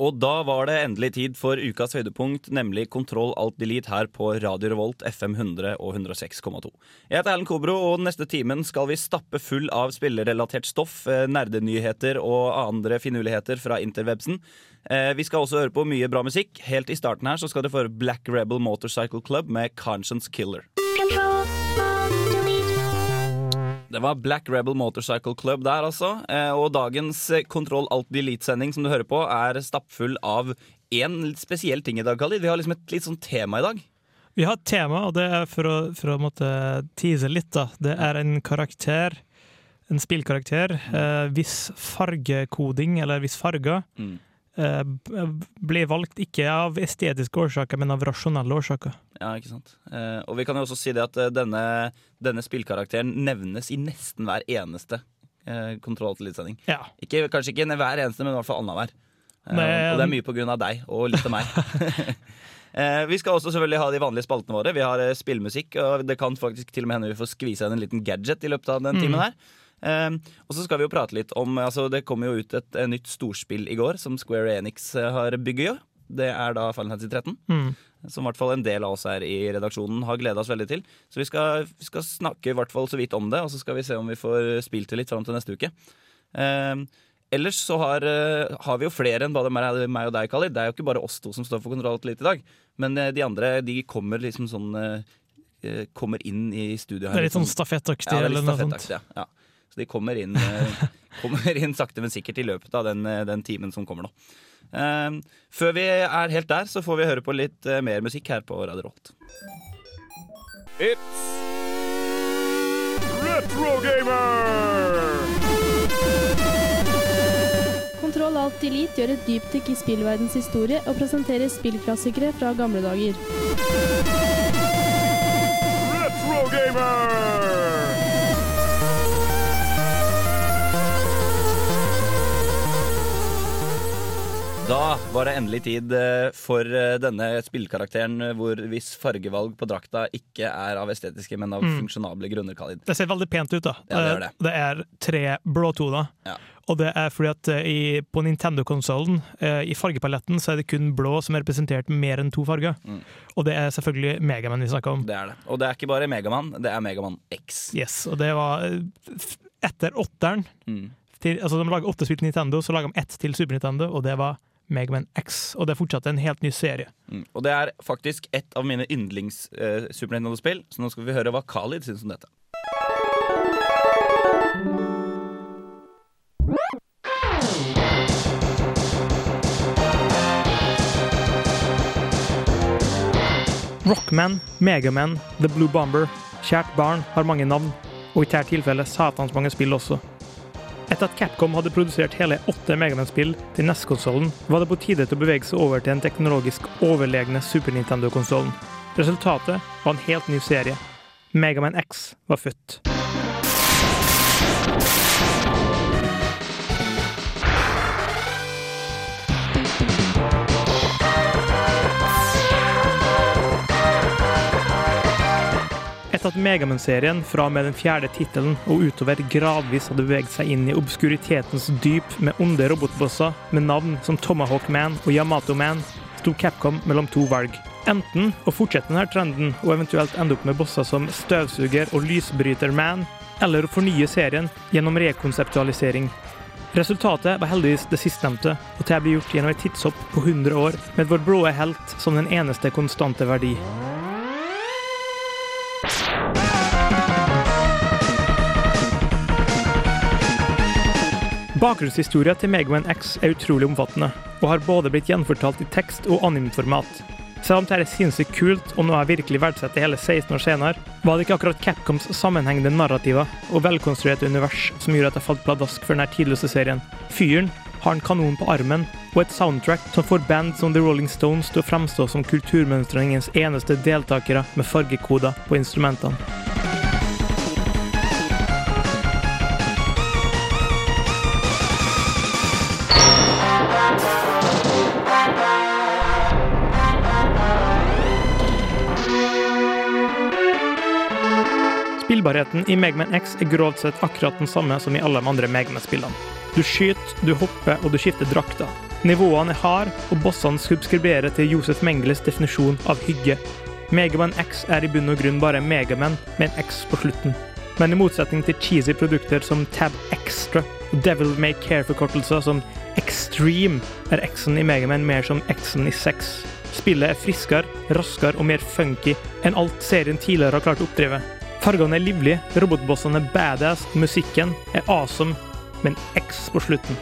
Og da var det endelig tid for ukas høydepunkt, nemlig Kontroll alt delete her på Radio Revolt FM 100 og 106,2. Jeg heter Erlend Kobro, og neste timen skal vi stappe full av spillerelatert stoff, eh, nerdenyheter og andre finurligheter fra interwebsen. Eh, Vi skal også høre på mye bra musikk. Helt i starten her så skal dere få Black Rebel Motorcycle Club med Conscience Killer. Det var Black Rebel Motorcycle Club der, altså. Eh, Og dagens eh, Kontroll Alt Delete-sending som du hører på, er stappfull av én spesiell ting i dag, Khalid. Vi har liksom et litt sånn tema i dag. Vi har et tema, og det er for å, for å måtte tease litt. da. Det er en karakter, en spillkarakter. Eh, hvis fargekoding, eller hvis farger, Mm. eh, blir valgt ikke av estetiske årsaker, men av rasjonelle årsaker. Ja, ikke sant? Eh, og vi kan jo også si det at eh, denne, denne spillkarakteren nevnes i nesten hver eneste eh, Kontroll til Delete-sending. Ja. Ikke, kanskje ikke hver eneste, men i hvert fall annenhver. Eh, Men- og det er mye på grunn av deg, og litt av meg. eh, vi skal også selvfølgelig ha de vanlige spaltene våre. Vi har eh, spillmusikk, og det kan faktisk til og med hende vi får skvisa inn en liten gadget i løpet av den Mm. timen her. Eh, og så skal vi jo prate litt om altså Det kom jo ut et, eh, nytt storspill i går som Square Enix eh, har bygget. Det er da Final Fantasy 13 Mm. som i hvert fall en del av oss her i redaksjonen har gleda oss veldig til. Så vi skal, vi skal snakke i hvert fall så vidt om det, og så skal vi se om vi får spilt det litt fram til neste uke. Eh, ellers så har, eh, har vi jo flere enn bare meg og deg, Khalid. Det er jo ikke bare oss to som står for Kontroll litt i dag. Men eh, de andre de kommer liksom sånn eh, Kommer inn i studio her. Det er litt sånn stafettaktig, ja, det er eller litt stafettaktig, ja. Så de kommer inn, kommer inn sakte, men sikkert i løpet av den, den timen som kommer nå. Eh, før vi er helt der, så får vi høre på litt eh, mer musikk her på Radio Rolt. It's Retro Gamer! Kontroll Alt Delete gjør et dypdykk i spillverdens historie og presenterer spillklassikere fra gamle dager. Retro Gamer! Da var det endelig tid eh, for eh, denne spillkarakteren eh, hvor hvis fargevalg på drakta ikke er av estetiske, men av Mm. funksjonable grunner, Khalid. Det ser veldig pent ut, da. Ja, det det. det er tre blåtoner. Ja. Og det er fordi at i, på Nintendo-konsollen, i fargepaletten, så er det kun blå som er representert med mer enn to farger. Mm. Og det er selvfølgelig Megaman vi snakker om. Det er det. Og det er ikke bare Megaman, det er Megaman X. Yes, og det var etter åtteren Mm. til, Altså, de lager åtte spill til Nintendo, så lager de ett til Super Nintendo, og det var Megaman X. Og det er fortsatt en helt ny serie. Mm. Og det er faktisk et av mine yndlings eh, Super Nintendo-spill, så nå skal vi høre hva Khalid syns om dette. Rockman, Megaman, The Blue Bomber. Kjært barn har mange navn, og i dette tilfellet satans mange spill også. Etter at Capcom hadde produsert hele åtte Megaman-spill til NES-konsollen, var det på tide til å bevege seg over til den teknologisk overlegne Super Nintendo-konsollen. Resultatet var en helt ny serie. Megaman X var født. At Megaman-serien fra og med den fjerde tittelen og utover gradvis hadde beveget seg inn i obskuritetens dyp med onde robotbosser med navn som Tomahawk Man og Yamato Man, sto Capcom mellom to valg. Enten å fortsette denne trenden og eventuelt ende opp med bosser som Støvsuger og Lysbryter Man, eller å fornye serien gjennom rekonseptualisering. Resultatet var heldigvis det sistnevnte, og det ble gjort gjennom et tidshopp på 100 år, med vår blå helt som den eneste konstante verdi. Bakgrunnshistoria til Megaman X er utrolig omfattende, og har både blitt gjenfortalt i tekst- og animeformat. Selv om dette er sinnssykt kult og noe jeg virkelig verdsetter hele 16 år senere, var det ikke akkurat Capcoms sammenhengende narrativer og velkonstruerte univers som gjorde at jeg falt pladask for denne tidløse serien. Fyren har en kanon på armen og et soundtrack som får band som The Rolling Stones til å fremstå som kulturmønstringens eneste deltakere med fargekoder på instrumentene. Spillbarheten i Megman X er grovt sett akkurat den samme som i alle de andre Megman-spillene. Du skyter, du hopper og du skifter drakter. Nivåene er hard, og bossene subskriberer til Josef Mengeles definisjon av hygge. Megaman X er i bunn og grunn bare Megaman med en X på slutten. Men i motsetning til cheesy produkter som Tab Extra og Devil May Care-forkortelser som Extreme, er X-en i Megaman mer som X-en i sex. Spillet er friskere, raskere og mer funky enn alt serien tidligere har klart å oppdrive. Fargene er livlige, robotbossene er badass, musikken er awesome, med en X på slutten.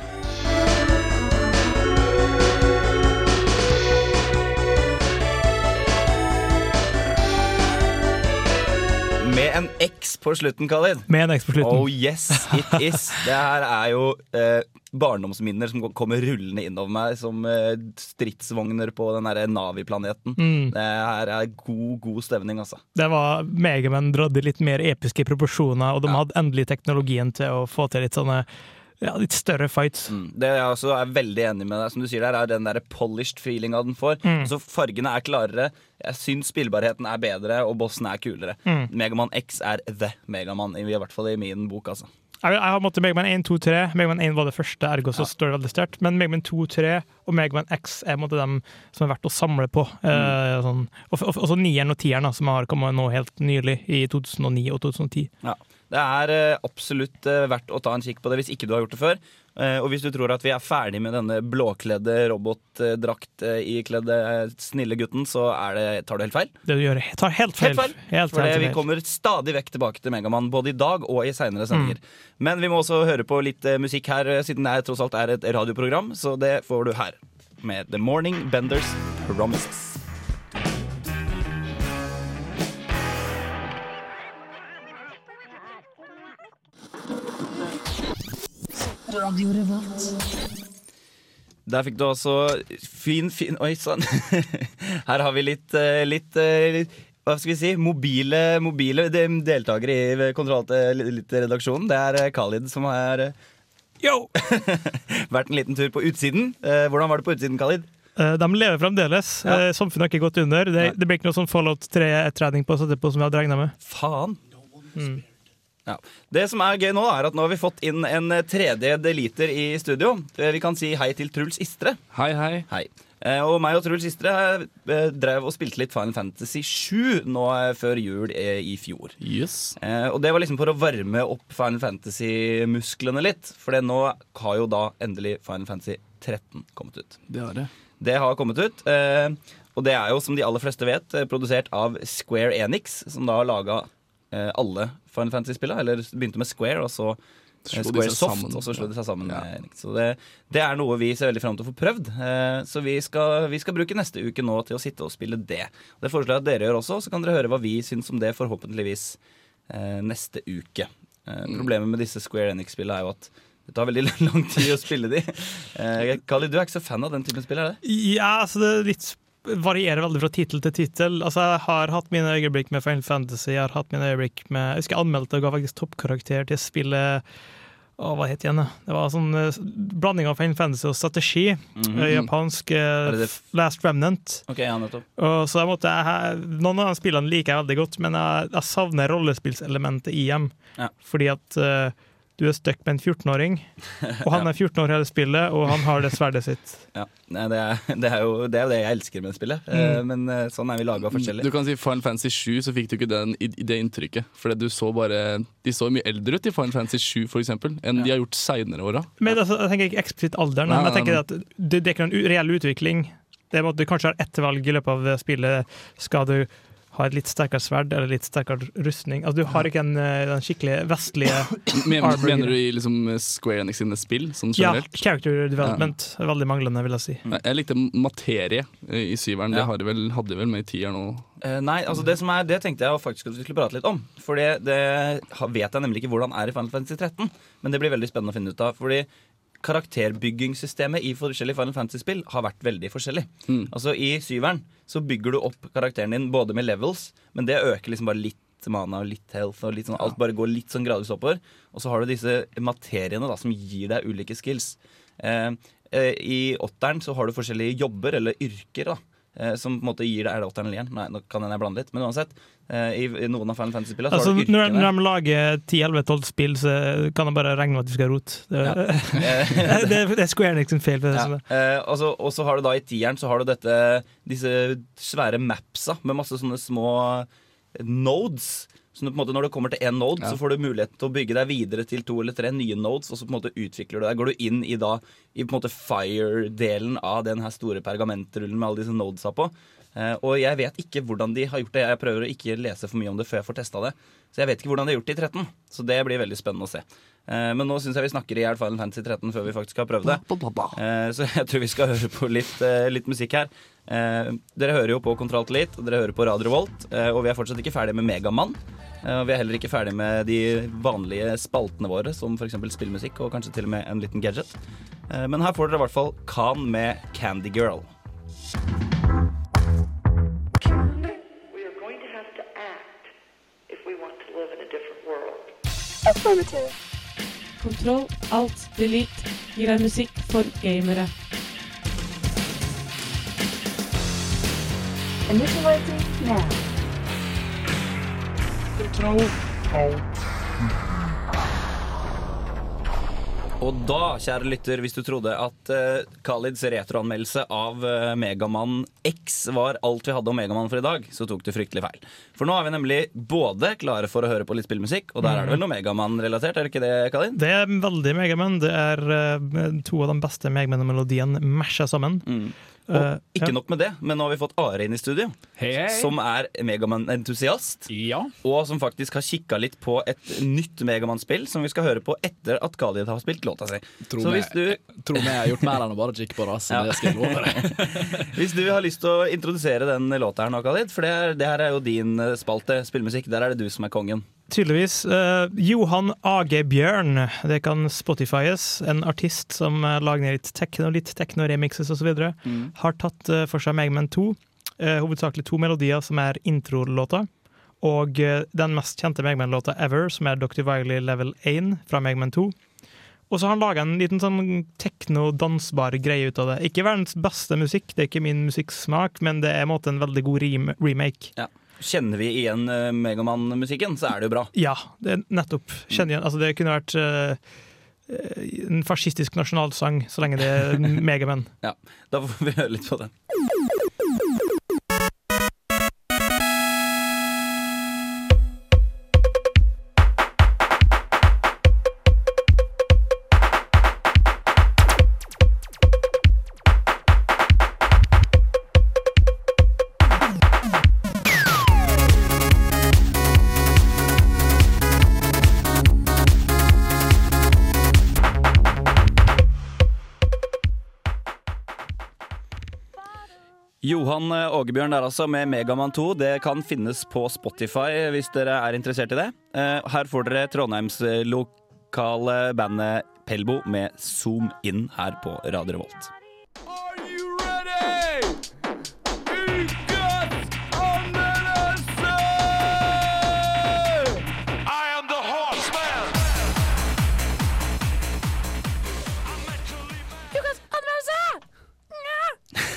Med en X på slutten, Khalid. Med en X på slutten. Oh yes, it is. Det her er jo eh, barndomsminner som kommer rullende innover meg som eh, stridsvogner på den Navi-planeten. Mm. Det her er god, god stemning, altså. Det var Megaman dratt litt mer episke proporsjoner, og de Ja. hadde endelig teknologien til å få til litt sånne ja, litt større fights. Mm. Det jeg også er veldig enig med deg som du sier der, er den der polished feelinga den får. Mm. Altså Fargene er klarere, jeg syns spillbarheten er bedre, og bossen er kulere. Mm. Megaman X er the Megaman, i hvert fall i min bok, altså. Jeg, jeg har måttet Megaman 1, 2, 3. Megaman 1 var det første, ergo så står det veldig sterkt. Men Megaman 2, 3 og Megaman X er en måte dem som er verdt å samle på. Eh, sånn. og, og, og så nieren og tieren, da, som har kommet nå helt nylig, i 2009 og 2010. Ja. Det er eh, absolutt eh, verdt å ta en kikk på det hvis ikke du har gjort det før. Og hvis du tror at vi er ferdig med denne blåkledde robotdrakt-ikledde snille gutten, så det, tar du helt feil. Det du gjør, tar helt feil. Helt feil. Helt For helt vi kommer stadig vekk tilbake til Megaman, både i dag og i seinere sendinger. Men vi må også høre på litt musikk her, siden det tross alt er et radioprogram. Så det får du her, med The Morning Benders Promises. Der fikk du også fin, fin Oi sann. Her har vi litt, litt, litt eh, hva skal vi si, mobile, mobile deltakere i Kontroll litt redaksjonen. Det er eh, Khalid som eh, Yo! vært en liten tur på utsiden. Eh, Hvordan var det på utsiden, Khalid? Eh, De lever fremdeles. Ja. Eh, Samfunnet har ikke gått under. Det, det blir ikke noe sånn Fallout 3-trening på å sette som vi hadde regna med. Faen. Mm. Ja. Det som er gøy nå, er at nå har vi fått inn en tredje deliter i studio. Vi kan si hei til Truls Istre. Hei, hei. Hei. Eh, Og meg og Truls Istre eh, drev og spilte litt Final Fantasy 7 nå eh, før jul i fjor. Yes. Og det var liksom for å varme opp Final Fantasy-musklene litt. For nå har jo da endelig Final Fantasy 13 kommet ut. Det har det. Det har kommet ut. Og det er jo, som de aller fleste vet, produsert av Square Enix, som da har laga alle Final Fantasy-spillene. Eller begynte med Square, og så Square Soft, sammen. og så slo de seg sammen. Ja. Så det, det er noe vi ser veldig fram til å få prøvd. Eh, så vi skal, vi skal bruke neste uke nå til å sitte og spille det. Det foreslår jeg at dere gjør også, så kan dere høre hva vi syns om det forhåpentligvis eh, neste uke. Eh, Mm. Problemet med disse Square Enix-spillene er jo at det tar veldig lang tid å spille de. Eh, Kali, du er ikke så fan av den typen spill, er det? Ja, altså det er litt varierer veldig fra tittel til tittel. Altså, jeg har hatt mine øyeblikk med Final Fantasy. Jeg har hatt mine øyeblikk med Jeg husker jeg anmeldte og ga faktisk toppkarakter til spillet Å, hva het igjen? Det var sånn eh, blanding av Final Fantasy og strategi. Mm -hmm. Japansk eh, det det? Last Remnant. Ok, ja, nettopp. Og så jeg måtte, jeg, noen av de spillene liker jeg veldig godt, men jeg, jeg savner rollespillselementet i dem. Ja. Fordi at eh, du er stuck med en 14-åring, og han er 14 år hele spillet, og han har det sverdet sitt. Ja. Nei, det, er, det, er jo, det er jo det jeg elsker med spillet. Eh, Mm. Men eh, sånn er vi laga forskjellig. Du kan si Final Fantasy 7, så fikk du ikke den, det inntrykket. For du så bare De så mye eldre ut i Final Fantasy 7 for eksempel, enn de har gjort seinere åra. Men altså, Jeg tenker ikke eksplisitt alderen, men jeg tenker at det, det er ikke noen reell utvikling. Det er at Du kanskje har ett valg i løpet av spillet. Skal du ha et litt sterkere sverd eller litt sterkere rustning? Altså, Du har ikke en, eh, den skikkelig vestlige Men, mener du i liksom Square Enix sine spill, sånn ja, character development. er Veldig manglende, vil jeg si. Nei, Jeg likte materie eh, i syveren. Ja. Det de vel, hadde de vel med i tieren òg. Uh, nei, altså det som er, det tenkte jeg faktisk at vi skulle prate litt om. For det, det vet jeg nemlig ikke hvordan er i Final Fantasy 13. Men det blir veldig spennende å finne ut av. Fordi karakterbyggingssystemet i forskjellige Final Fantasy-spill har vært veldig forskjellig. Mm. Altså I syveren så bygger du opp karakteren din både med levels, men det øker liksom bare litt mana og litt health. og litt sånn, Alt bare går litt sånn gradvis oppover. Og så har du disse materiene da, som gir deg ulike skills. Eh, eh, I åtteren så har du forskjellige jobber eller yrker. da som på en måte gir deg Er det åtteren eller igjen? Nei, nå kan jeg blande litt. Men uansett, eh, i, noen av Final Fantasy-spillene så Altså, når, når de lager 10-11-12 spill, så kan de bare regne med at de skal rote. Det, Ja. det, det er Square Enix sin feil. det, Ja. så Eh, og så- og så har du da i tieren så har du dette, disse svære mapsa med masse sånne små nodes. Så på en måte når du kommer til én node, Ja. så får du mulighet til å bygge deg videre til to eller tre nye nodes, og så på en måte utvikler du deg. Går du inn i da i på en måte fire-delen av den her store pergamentrullen med alle disse nodesa på. Eh, og jeg vet ikke hvordan de har gjort det. Jeg prøver å ikke lese for mye om det før jeg får testa det. Så jeg vet ikke hvordan de har gjort det i 13. Så det blir veldig spennende å se. Eh, men nå syns jeg vi snakker i hjel Final Fantasy 13 før vi faktisk har prøvd det. Eh, Så jeg tror vi skal høre på litt, litt musikk her. Eh, Dere hører jo på Elite, og dere hører på Radio Volt. eh, Og vi er fortsatt ikke ferdig med Megamann. Eh, vi er heller ikke ferdig med de vanlige spaltene våre, som f.eks. spillmusikk og kanskje til og med en liten gadget. Eh, Men her får dere i hvert fall Khan med Candy Girl. We are going to have to act if we want to live in a different world. Kontroll, alt, delete gir deg musikk for gamere. Initializing now. Og da, kjære lytter, hvis du trodde at uh, Khalids retroanmeldelse av uh, Megamann X var alt vi hadde om Megamann for i dag, så tok du fryktelig feil. For nå er vi nemlig både klare for å høre på litt spillmusikk, og der er det vel noe Megamann-relatert, er det ikke det, Khalid? Det er veldig Megamann. Det er uh, to av de beste Megamann-melodiene masha sammen. Mm. Eh, Og ikke nok med det, men nå har vi fått Are inn i studio, Hei, hei. som er Megaman-entusiast. Ja. Og som faktisk har kikka litt på et nytt Megaman-spill som vi skal høre på etter at Khalid har spilt låta si. Tro Så meg, hvis du, tro meg, jeg har gjort mer enn å bare kikke på det. Ja. det skal jeg love deg. hvis du har lyst til å introdusere den låta her nå, Khalid, for det, er, det her er jo din eh, spalte, spillmusikk. Der er det du som er kongen. Tydeligvis. Eh, Johan AG Bjørn, det kan Spotifyes. En artist som uh, lager litt tekno, litt tekno-remixes osv. Mm. Har tatt eh, for seg Megaman 2. eh, hovedsakelig to melodier som er introlåta. Og eh, den mest kjente Megaman-låta ever, som er Dr. Wiley Level 1 fra Megaman 2. Og så har han laga en liten sånn tekno-dansbar greie ut av det. Ikke verdens beste musikk, det er ikke min musikksmak, men det er i en måte en veldig god rem remake. Ja. Kjenner vi igjen uh, Megamann-musikken, så er det jo bra. Ja, det nettopp. Kjenner igjen. Altså, det kunne vært eh, eh, en fascistisk nasjonalsang så lenge det er Megaman. Ja, Da får vi høre litt på den. Eh, Ågebjørn der altså med Megaman 2. Det kan finnes på Spotify hvis dere er interessert i det. Eh, Her får dere Trondheims eh, bandet Pelbo med Zoom inn her på Radio Revolt.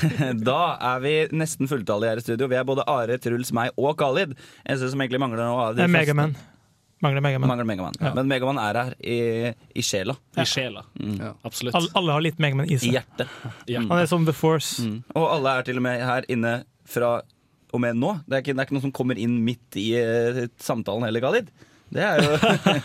Da er vi nesten fulltallige her i studio. Vi er både Are, Truls, meg og Khalid. Eneste som egentlig mangler nå er de Megaman. Mangler Megaman. Mangler Megaman. Ja. Men Megaman er her i, i sjela. I sjela. Mm. Absolutt. Alle, alle har litt Megaman i I seg. hjertet. Mm. Han er som The Force. Mm. Og alle er til og med her inne fra og med nå. Det er ikke, det er ikke noe som kommer inn midt i uh, samtalen heller, Khalid. Det er jo,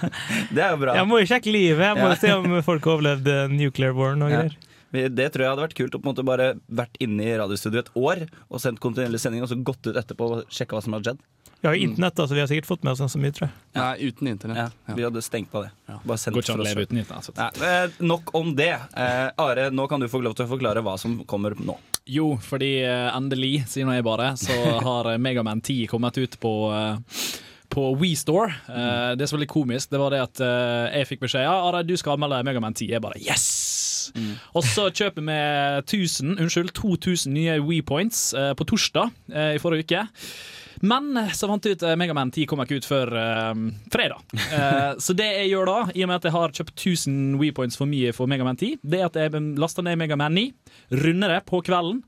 det er jo bra. Jeg må jo sjekke livet. Jeg må Ja. se om folk har overlevd eh, nuclear war og greier. Vi- Det tror jeg hadde vært kult å på en måte bare vært inne i radiostudioet et år og sendt kontinuerlig sending, og så gått ut etterpå og sjekka hva som hadde skjedd. Vi har internett, da, så vi har sikkert fått med oss en så mye, tror jeg. Nei, uten internett. Ja, vi hadde stengt på det. Ja. Bare sendt Går ikke an for å oss leve selv. uten internett. altså. Nei, eh, nok om det. Eh, Are, nå kan du få lov til å forklare hva som kommer nå. Jo, fordi eh, endelig, sier nå jeg bare, så har eh, Megaman 10 kommet ut på på WeStore. Uh, det som var litt komisk, det var det at uh, jeg fikk beskjed Ja, Are, du skal anmelde Megaman 10. Jeg bare yes! Gratis. Og så kjøper vi 1000, unnskyld, 2000 nye WePoints eh, på torsdag eh, i forrige uke. Men eh, så fant jeg ut at Megaman 10 kommer ikke ut før eh, fredag. Eh, så det jeg gjør da, i og med at jeg har kjøpt 1000 WePoints for mye for Megaman 10, det er at jeg laster ned Megaman 9, runder det på kvelden.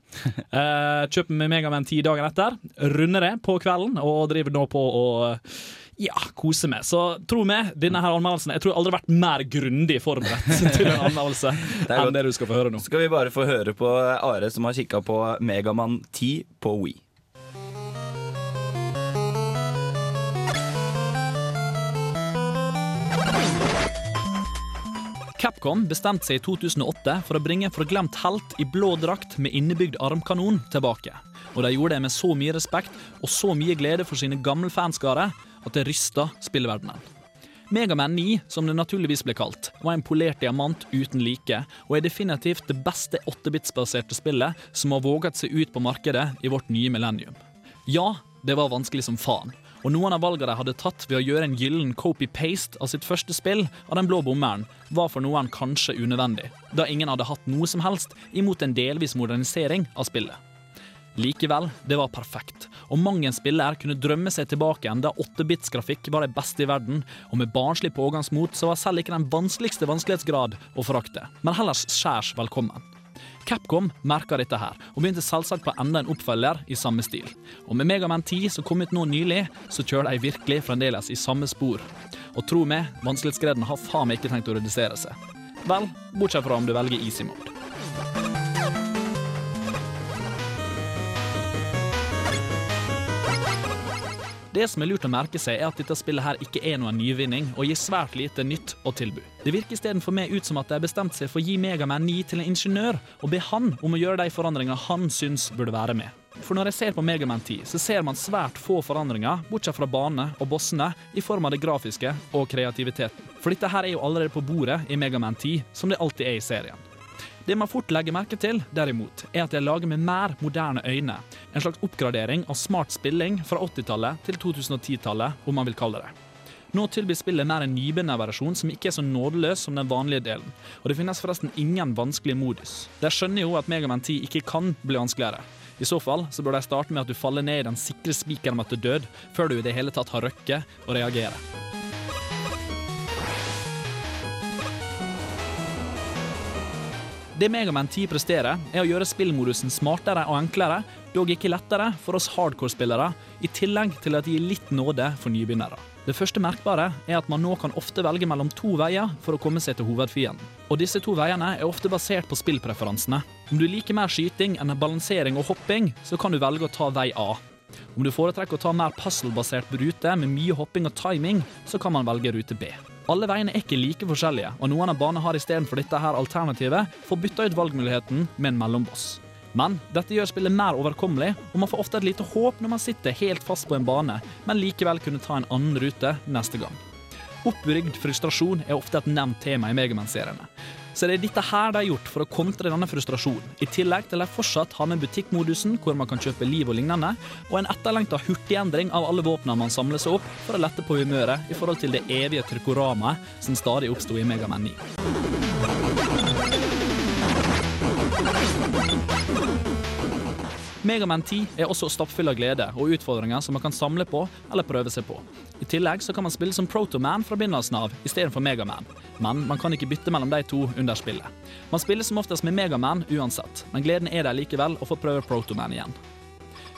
Eh, kjøper med Megaman 10 dagen etter, runder det på kvelden, og driver nå på å ja, kose meg. Så tro meg, denne her anmeldelsen Jeg tror jeg aldri har vært mer grundig forberedt til en anmeldelse er enn det du skal få høre nå. Skal vi bare få høre på Are som har kikka på Megaman 10 på We. Capcom bestemte seg i 2008 for å bringe en forglemt helt i blå drakt med innebygd armkanon tilbake. Og de gjorde det med så mye respekt og så mye glede for sine gamle fanskare at det rysta spillverdenen. Megaman 9, som det naturligvis ble kalt, var en polert diamant uten like, og er definitivt det beste 8-bits-baserte spillet som har våget seg ut på markedet i vårt nye millennium. Ja, det var vanskelig som faen, og noen av valgene de hadde tatt ved å gjøre en gyllen copy-paste av sitt første spill av den blå bommeren, var for noen kanskje unødvendig, da ingen hadde hatt noe som helst imot en delvis modernisering av spillet. Likevel, det var perfekt, og mang en spiller kunne drømme seg tilbake igjen da 8-bits-grafikk var det beste i verden, og med barnslig pågangsmot så var selv ikke den vanskeligste vanskelighetsgrad å forakte, men heller skjærs velkommen. Capcom merka dette her, og begynte selvsagt på enda en oppfølger i samme stil. Og med Megaman 10 som kom ut nå nylig, så kjører de virkelig fremdeles i samme spor. Og tro meg, vanskelighetsgraden har faen meg ikke tenkt å redusere seg. Vel, bortsett fra om du velger easy mode. Det som er lurt å merke seg, er at dette spillet her ikke er noen nyvinning, og gir svært lite nytt å tilby. Det virker istedenfor meg ut som at de har bestemt seg for å gi Megaman 9 til en ingeniør, og be han om å gjøre de forandringene han syns burde være med. For når jeg ser på Megaman 10, så ser man svært få forandringer, bortsett fra bane og bossene, i form av det grafiske og kreativiteten. For dette her er jo allerede på bordet i Megaman 10, som det alltid er i serien. Det man fort legger merke til, derimot, er at de er laget med mer moderne øyne. En slags oppgradering av smart spilling fra 80-tallet til 2010-tallet, om man vil kalle det. Nå tilbyr spillet mer en nybegynnerversjon som ikke er så nådeløs som den vanlige delen. Og det finnes forresten ingen vanskelig modus. De skjønner jo at Megaman 10 ikke kan bli vanskeligere. I så fall så bør de starte med at du faller ned i den sikre spikeren til død, før du i det hele tatt har røkket og reagerer. Det Megaman 10 presterer, er å gjøre spillmodusen smartere og enklere, dog ikke lettere for oss hardcore-spillere, i tillegg til at det gir litt nåde for nybegynnere. Det første merkbare er at man nå kan ofte velge mellom to veier for å komme seg til hovedfienden. Og disse to veiene er ofte basert på spillpreferansene. Om du liker mer skyting enn balansering og hopping, så kan du velge å ta vei A. Om du foretrekker å ta mer puzzle-basert rute med mye hopping og timing, så kan man velge rute B. Alle veiene er ikke like forskjellige, og noen av banene har istedenfor dette her alternativet fått bytta ut valgmuligheten med en mellomboss. Men dette gjør spillet mer overkommelig, og man får ofte et lite håp når man sitter helt fast på en bane, men likevel kunne ta en annen rute neste gang. Oppbygd frustrasjon er ofte et nevnt tema i Megaman-seriene. Så det er dette her de har gjort for å kontre denne frustrasjonen, i tillegg til de fortsatt har med butikkmodusen, hvor man kan kjøpe liv og lignende, og en etterlengta hurtigendring av alle våpnene man samler seg opp, for å lette på humøret i forhold til det evige turkoramaet som stadig oppsto i Megaman 9. Megaman 10 er også stappfull av glede og utfordringer som man kan samle på eller prøve seg på. I tillegg så kan man spille som Protoman fra begynnelsen av istedenfor Megaman, men man kan ikke bytte mellom de to under spillet. Man spiller som oftest med Megaman uansett, men gleden er der likevel å få prøve Protoman igjen.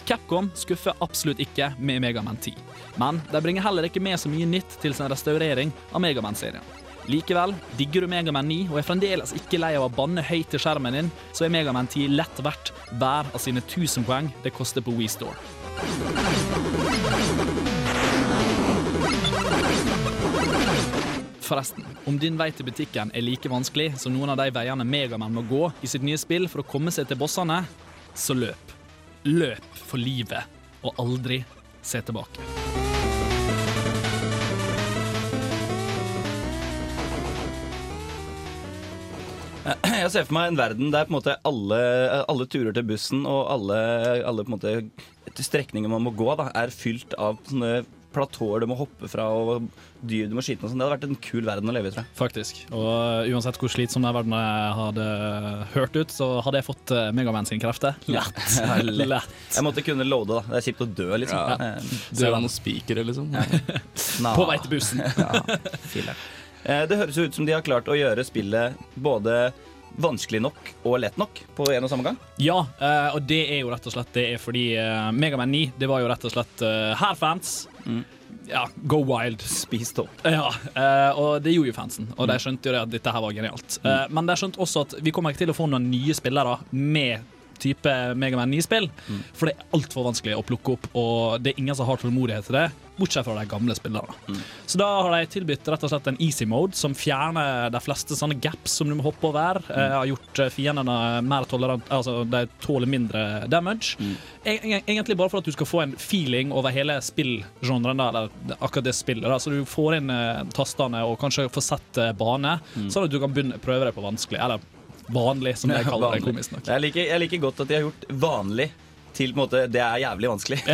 Capcom skuffer absolutt ikke med Megaman 10, men de bringer heller ikke med så mye nytt til sin restaurering av Megaman-serien. Likevel, digger du Megaman 9 og er fremdeles ikke lei av å banne høyt til skjermen din, så er Megaman 10 lett verdt hver av sine 1000 poeng det koster på WeStore. Forresten, om din vei til butikken er like vanskelig som noen av de veiene Megaman må gå i sitt nye spill for å komme seg til bossene, så løp. Løp for livet, og aldri se tilbake. Jeg ser for meg en verden der på en måte alle, alle turer til bussen og alle, alle på en måte strekninger man må gå, da, er fylt av sånne platåer du må hoppe fra, og dyr du må skyte. Og sånn. det hadde vært en kul verden å leve i, tror jeg. Faktisk. Og uansett hvor slitsom den verdenen jeg hadde hørt ut, så hadde jeg fått uh, Megaman sin krefter. Lett. Ja, lett. Lett. Jeg måtte kunne loade, da. Det er kjipt å dø, liksom. Ja. Eh, Dø av noen spikere, liksom. På vei til bussen. Ja. Eh, Det høres ut som de har klart å gjøre spillet både vanskelig nok og lett nok på en og samme gang. Ja, eh, og det er jo rett og slett det er fordi uh, Megaman 9 det var jo rett og slett her fans. Ja, go wild. Spis opp. Ja, eh, og det gjorde jo fansen, og de skjønte jo det at dette her var genialt. Eh, men de skjønte også at vi kommer ikke til å få noen nye spillere med type Megaman 9-spill, for det er altfor vanskelig å plukke opp, og det er ingen som har tålmodighet til det, bortsett fra de gamle spillerne. Så da har de tilbudt rett og slett en easy mode som fjerner de fleste sånne gaps som du må hoppe over. Eh, har gjort eh, fiendene mer tolerant, altså de tåler mindre damage. E- e- Egentlig bare for at du skal få en feeling over hele spillgenren, eller akkurat det spillet. Da. Så du får inn eh, tastene og kanskje får sett eh, bane, sånn at du kan begynne, prøve deg på vanskelig. Eller vanlig, som jeg kaller det komisk nok. Jeg liker, jeg liker godt at de har gjort vanlig til på en måte, det er jævlig vanskelig.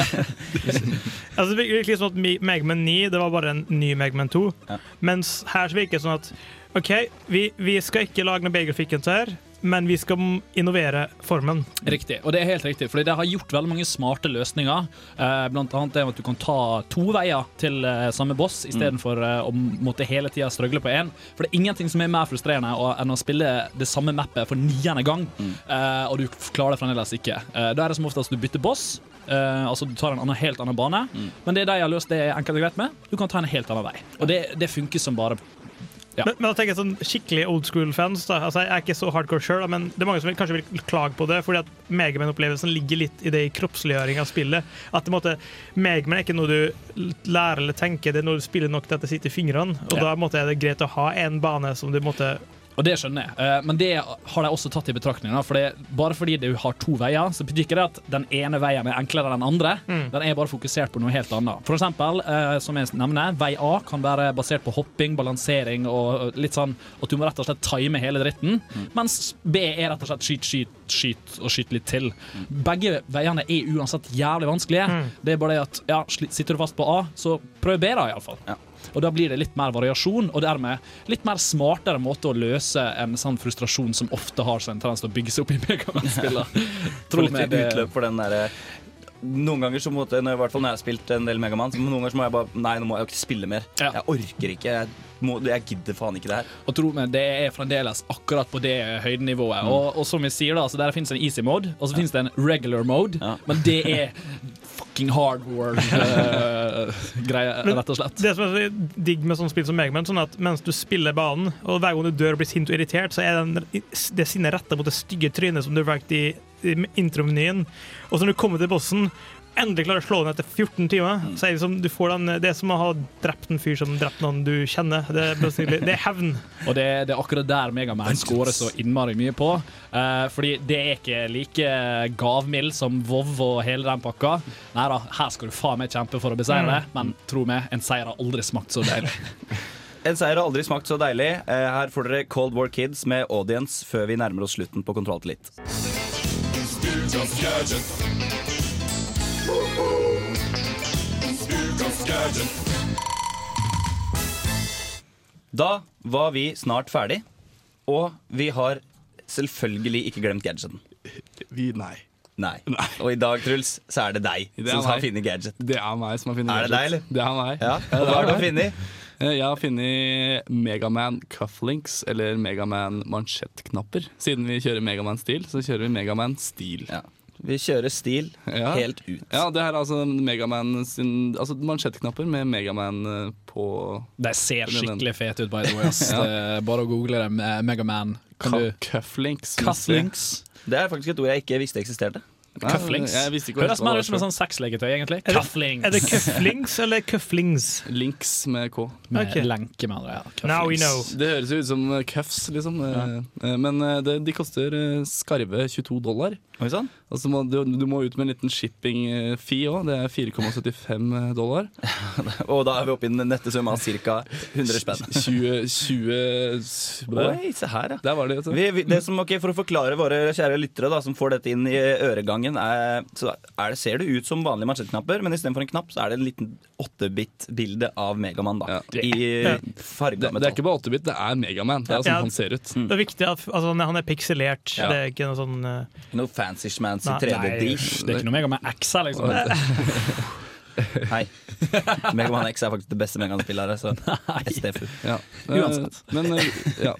Altså, det virker litt sånn at Megman Megaman 9 det var bare en ny Megaman 2. Ja. Mens her så virker det sånn at OK, vi, vi skal ikke lage noe bedre grafikk her, men vi skal innovere formen. Riktig, og det er helt riktig, for det har gjort veldig mange smarte løsninger. Eh, blant annet det at du kan ta to veier til eh, samme boss istedenfor eh, å måtte hele tida strøgle på én. For det er ingenting som er mer frustrerende enn å spille det samme mappet for niende gang, eh, og du klarer det fremdeles ikke. Da er det som oftest du bytter boss. Uh, altså Du tar en annen, helt annen bane, men det de har løst det enkelt og greit med. Du kan ta en helt annen vei. Og det, det funker som bare Ja. Men, men da tenker jeg sånn skikkelig old school-fans. Altså, Jeg er ikke så hardcore sjøl, men det er mange som vil, kanskje vil klage på det. Fordi at Megaman-opplevelsen ligger litt i det i kroppsliggjøring av spillet. At det måtte, Megaman er ikke noe du lærer eller tenker, det er noe du spiller nok til at det sitter i fingrene. Og Ja. da måtte, er det greit å ha en bane som du måtte Og det skjønner jeg, Eh, men det har de også tatt i betraktning. For det, bare fordi du har to veier, så betyr ikke det at den ene veien er enklere enn den andre. Den er bare fokusert på noe helt annet. For eksempel, eh, som jeg nevner, vei A kan være basert på hopping, balansering og litt sånn at du må rett og slett time hele dritten. Mens B er rett og slett skyt, skyt, skyt og skyt litt til. Begge veiene er uansett jævlig vanskelige. Det er bare det at ja, sitter du fast på A, så prøv B, da, iallfall. Ja. Og da blir det litt mer variasjon, og dermed litt mer smartere måte å løse en sånn frustrasjon som ofte har seg en tendens til å bygge seg opp i Megaman-spillene. Få litt det utløp for den derre noen ganger så måtte, når, i hvert fall når jeg har spilt en del Megaman, så noen ganger så må jeg bare Nei, nå må jeg ikke spille mer. Ja. Jeg orker ikke. Jeg, må, jeg gidder faen ikke det her. Og tro meg, det er fremdeles akkurat på det høydenivået. Og, og som vi sier, da, så der finnes en easy mode, og så finnes det en regular mode, Ja. men det er fucking hardware-greie, uh, rett og slett. Det som er så digg med sånne spill som Megaman, sånn at mens du spiller banen, og hver gang du dør og blir sint og irritert, så er den, det sinnet retta mot det stygge trynet som du valgte i, i intromenyen. Og så når du kommer til bossen, endelig klarer å slå den etter 14 timer, så er det, som, du får den, det er som å ha drept en fyr som drept noen du kjenner. Det er, det er hevn. Og det, det er akkurat der Megaman scorer så innmari mye på. Uh, fordi det er ikke like gavmild som Vov og hele den pakka. Nei da, her skal du faen meg kjempe for å beseire det, men tro meg, en seier har aldri smakt så deilig. En seier har aldri smakt så deilig. Eh, Her får dere Cold War Kids med Audience før vi nærmer oss slutten på Kontroll til litt. Da var vi snart ferdig, og vi har selvfølgelig ikke glemt gadgeten. Vi, nei. Nei. Og i dag, Truls, så er det deg Det er som har funnet gadget. Det er meg som har funnet Er det deg, eller? Det er meg. Ja, og hva har du funnet? Eh, Jeg har funnet Megaman cufflinks, eller Megaman mansjettknapper. Siden vi kjører Megaman-stil, så kjører vi Megaman-stil. Ja. Vi kjører stil Ja. helt ut. Ja, det her er altså Megaman sin Altså mansjettknapper med Megaman eh, på De ser skikkelig fete ut, by the way. Ja. Bare å google det med Megaman. Kan cufflinks. Cufflinks. Det er faktisk et ord jeg ikke visste eksisterte. Hva Høres mer ut som et sånn sexleketøy, egentlig. Er det- Cufflinks. Er det cufflinks eller cufflings? Links med K. Med okay. lenke, med andre. Ja. Now we know. Det høres jo ut som eh, cuffs, liksom. Eh, eh, Men eh, det, de koster eh, skarve 22 dollar. Oi sann. Altså må, du, du må ut med en liten shipping-fee òg. Det er 4,75 dollar. Og da er vi oppe i den nette summa av ca. 100 spenn. 20, 20 Oi, se her, ja. Der var det. Vi, vi, det som, okay, for å forklare våre kjære lyttere da, som får dette inn i øregangen er, så er det, ser det ut som vanlige mansjettknapper, men istedenfor en knapp så er det en liten 8-bit-bilde av Megaman. da I Ja. farga Det, det er ikke bare 8-bit, det er Megaman. Det er sånn Ja. han ser ut. Det er viktig at altså, han er pikselert. Ja. Det er ikke noe sånn eh, Noe fancy schmancy 3D-drit. Det er ikke noe Megaman X her, liksom. Hei. Megaman X er faktisk det beste Megaman-spillet, så STFU. Ja. Uansett. Eh, Men eh, ja.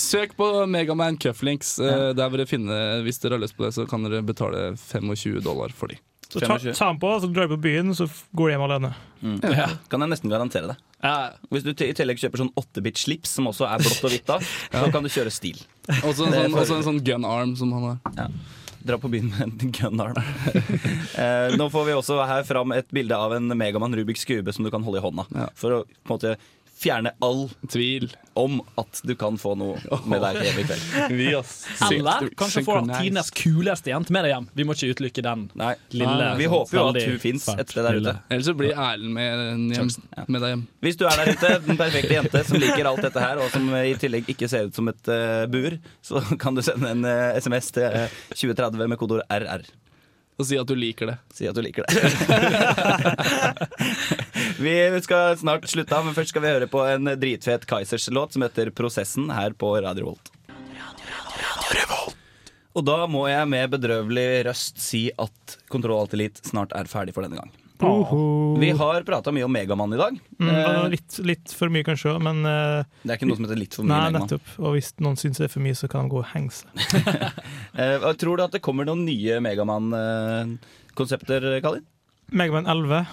Søk på Megaman Cufflinks. eh, Der vil dere finne Hvis dere har lyst på det, så kan dere betale 25 dollar for de. Så ta, ta den på, så drar du på byen, så går du hjem alene. Mm. Ja. Kan jeg nesten garantere det. Hvis du i tillegg kjøper sånn 8-bit-slips, som også er blått og hvitt, da, så kan du kjøre stil. Også en sånn, også en sånn gun arm som han har. Ja. Dra på byen med en gunarm. eh, nå får vi også her fram et bilde av en Megaman Rubiks kube som du kan holde i hånda. For å på en måte fjerne all tvil om at du kan få noe med deg hjem i kveld. Vi. Eller kanskje få tidenes kuleste jente med deg hjem. Vi må ikke utelukke den lille. Vi håper jo at hun fins et sted der ute. Ellers så blir Erlend med, hjem, med deg hjem. Hvis du er der ute, den perfekte jente som liker alt dette her, og som i tillegg ikke ser ut som et uh, bur, så kan du sende en uh, SMS til uh, 2030 med kodeord RR. Og si at du liker det. Si at du liker det. vi skal snart slutte av, men først skal vi høre på en dritfet Kaizers-låt som heter 'Prosessen' her på Radio Volt. Og da må jeg med bedrøvelig røst si at Kontroll Alt Elite snart er ferdig for denne gang. Oho. Vi har prata mye om Megamann i dag. Mm, Eh, litt, litt for mye, kanskje, men eh, Det er ikke noe som heter litt for mye Nei, Megaman. nettopp. Og hvis noen syns det er for mye, så kan de gå og henge seg. Eh, tror du at det kommer noen nye Megamann-konsepter, Kalin? Megaman 11,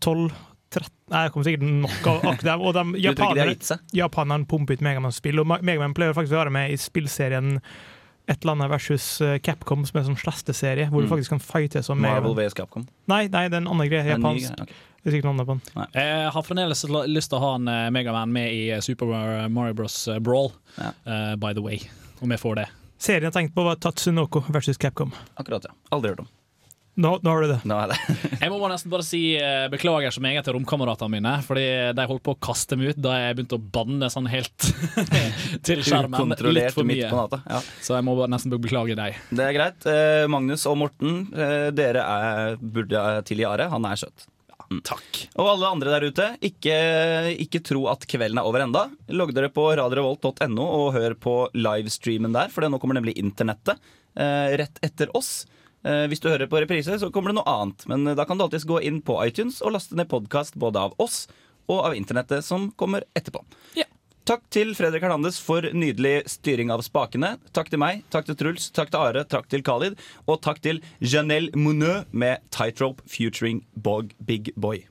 12 13 Nei, det kommer sikkert nok av dem. Og de Du har japanerne, japanerne pumper ut Megaman-spill, og Ma- Megaman pleier faktisk å være med i spillserien Et eller annet versus eh, Capcom, som er en sånn slesteserie, hvor du Mm. faktisk kan fighte som Marvel Megaman. vs. Capcom. Nei, nei, det er en annen greie. Det en ny okay. greie, er sikkert navnet på den. Jeg har fremdeles lyst til å ha en eh, Megaman med i eh, Super Mario Bros. Brawl, Brawl, uh, by the way. Om jeg får det. Serien jeg tenkte på, var Tatsunoko versus Capcom. Akkurat, ja. Aldri hørt om. Nå, nå har du det. Nå er det. Jeg må bare nesten bare si eh, beklager så meget til romkameratene mine, fordi de holdt på å kaste meg ut da jeg begynte å banne sånn helt til skjermen. Litt for mye. natta. Ja. Så jeg må bare nesten beklage deg. Det er greit. Eh, Magnus og Morten, eh, dere er, burde til i Are. Han er søt. Takk. Og alle andre der ute, ikke, ikke tro at kvelden er over enda. Logg dere på radiorevolt.no og hør på livestreamen der, for nå kommer nemlig internettet eh, rett etter oss. Eh, hvis du hører på reprise, så kommer det noe annet. Men eh, da kan du alltids gå inn på iTunes og laste ned podkast både av oss og av internettet som kommer etterpå. Takk til Fredrik Hernandez for nydelig styring av spakene. Takk til meg, takk til Truls, takk til Are, takk til Khalid. Og takk til Janelle Mouneux med Tightrope featuring Bog Big Boy.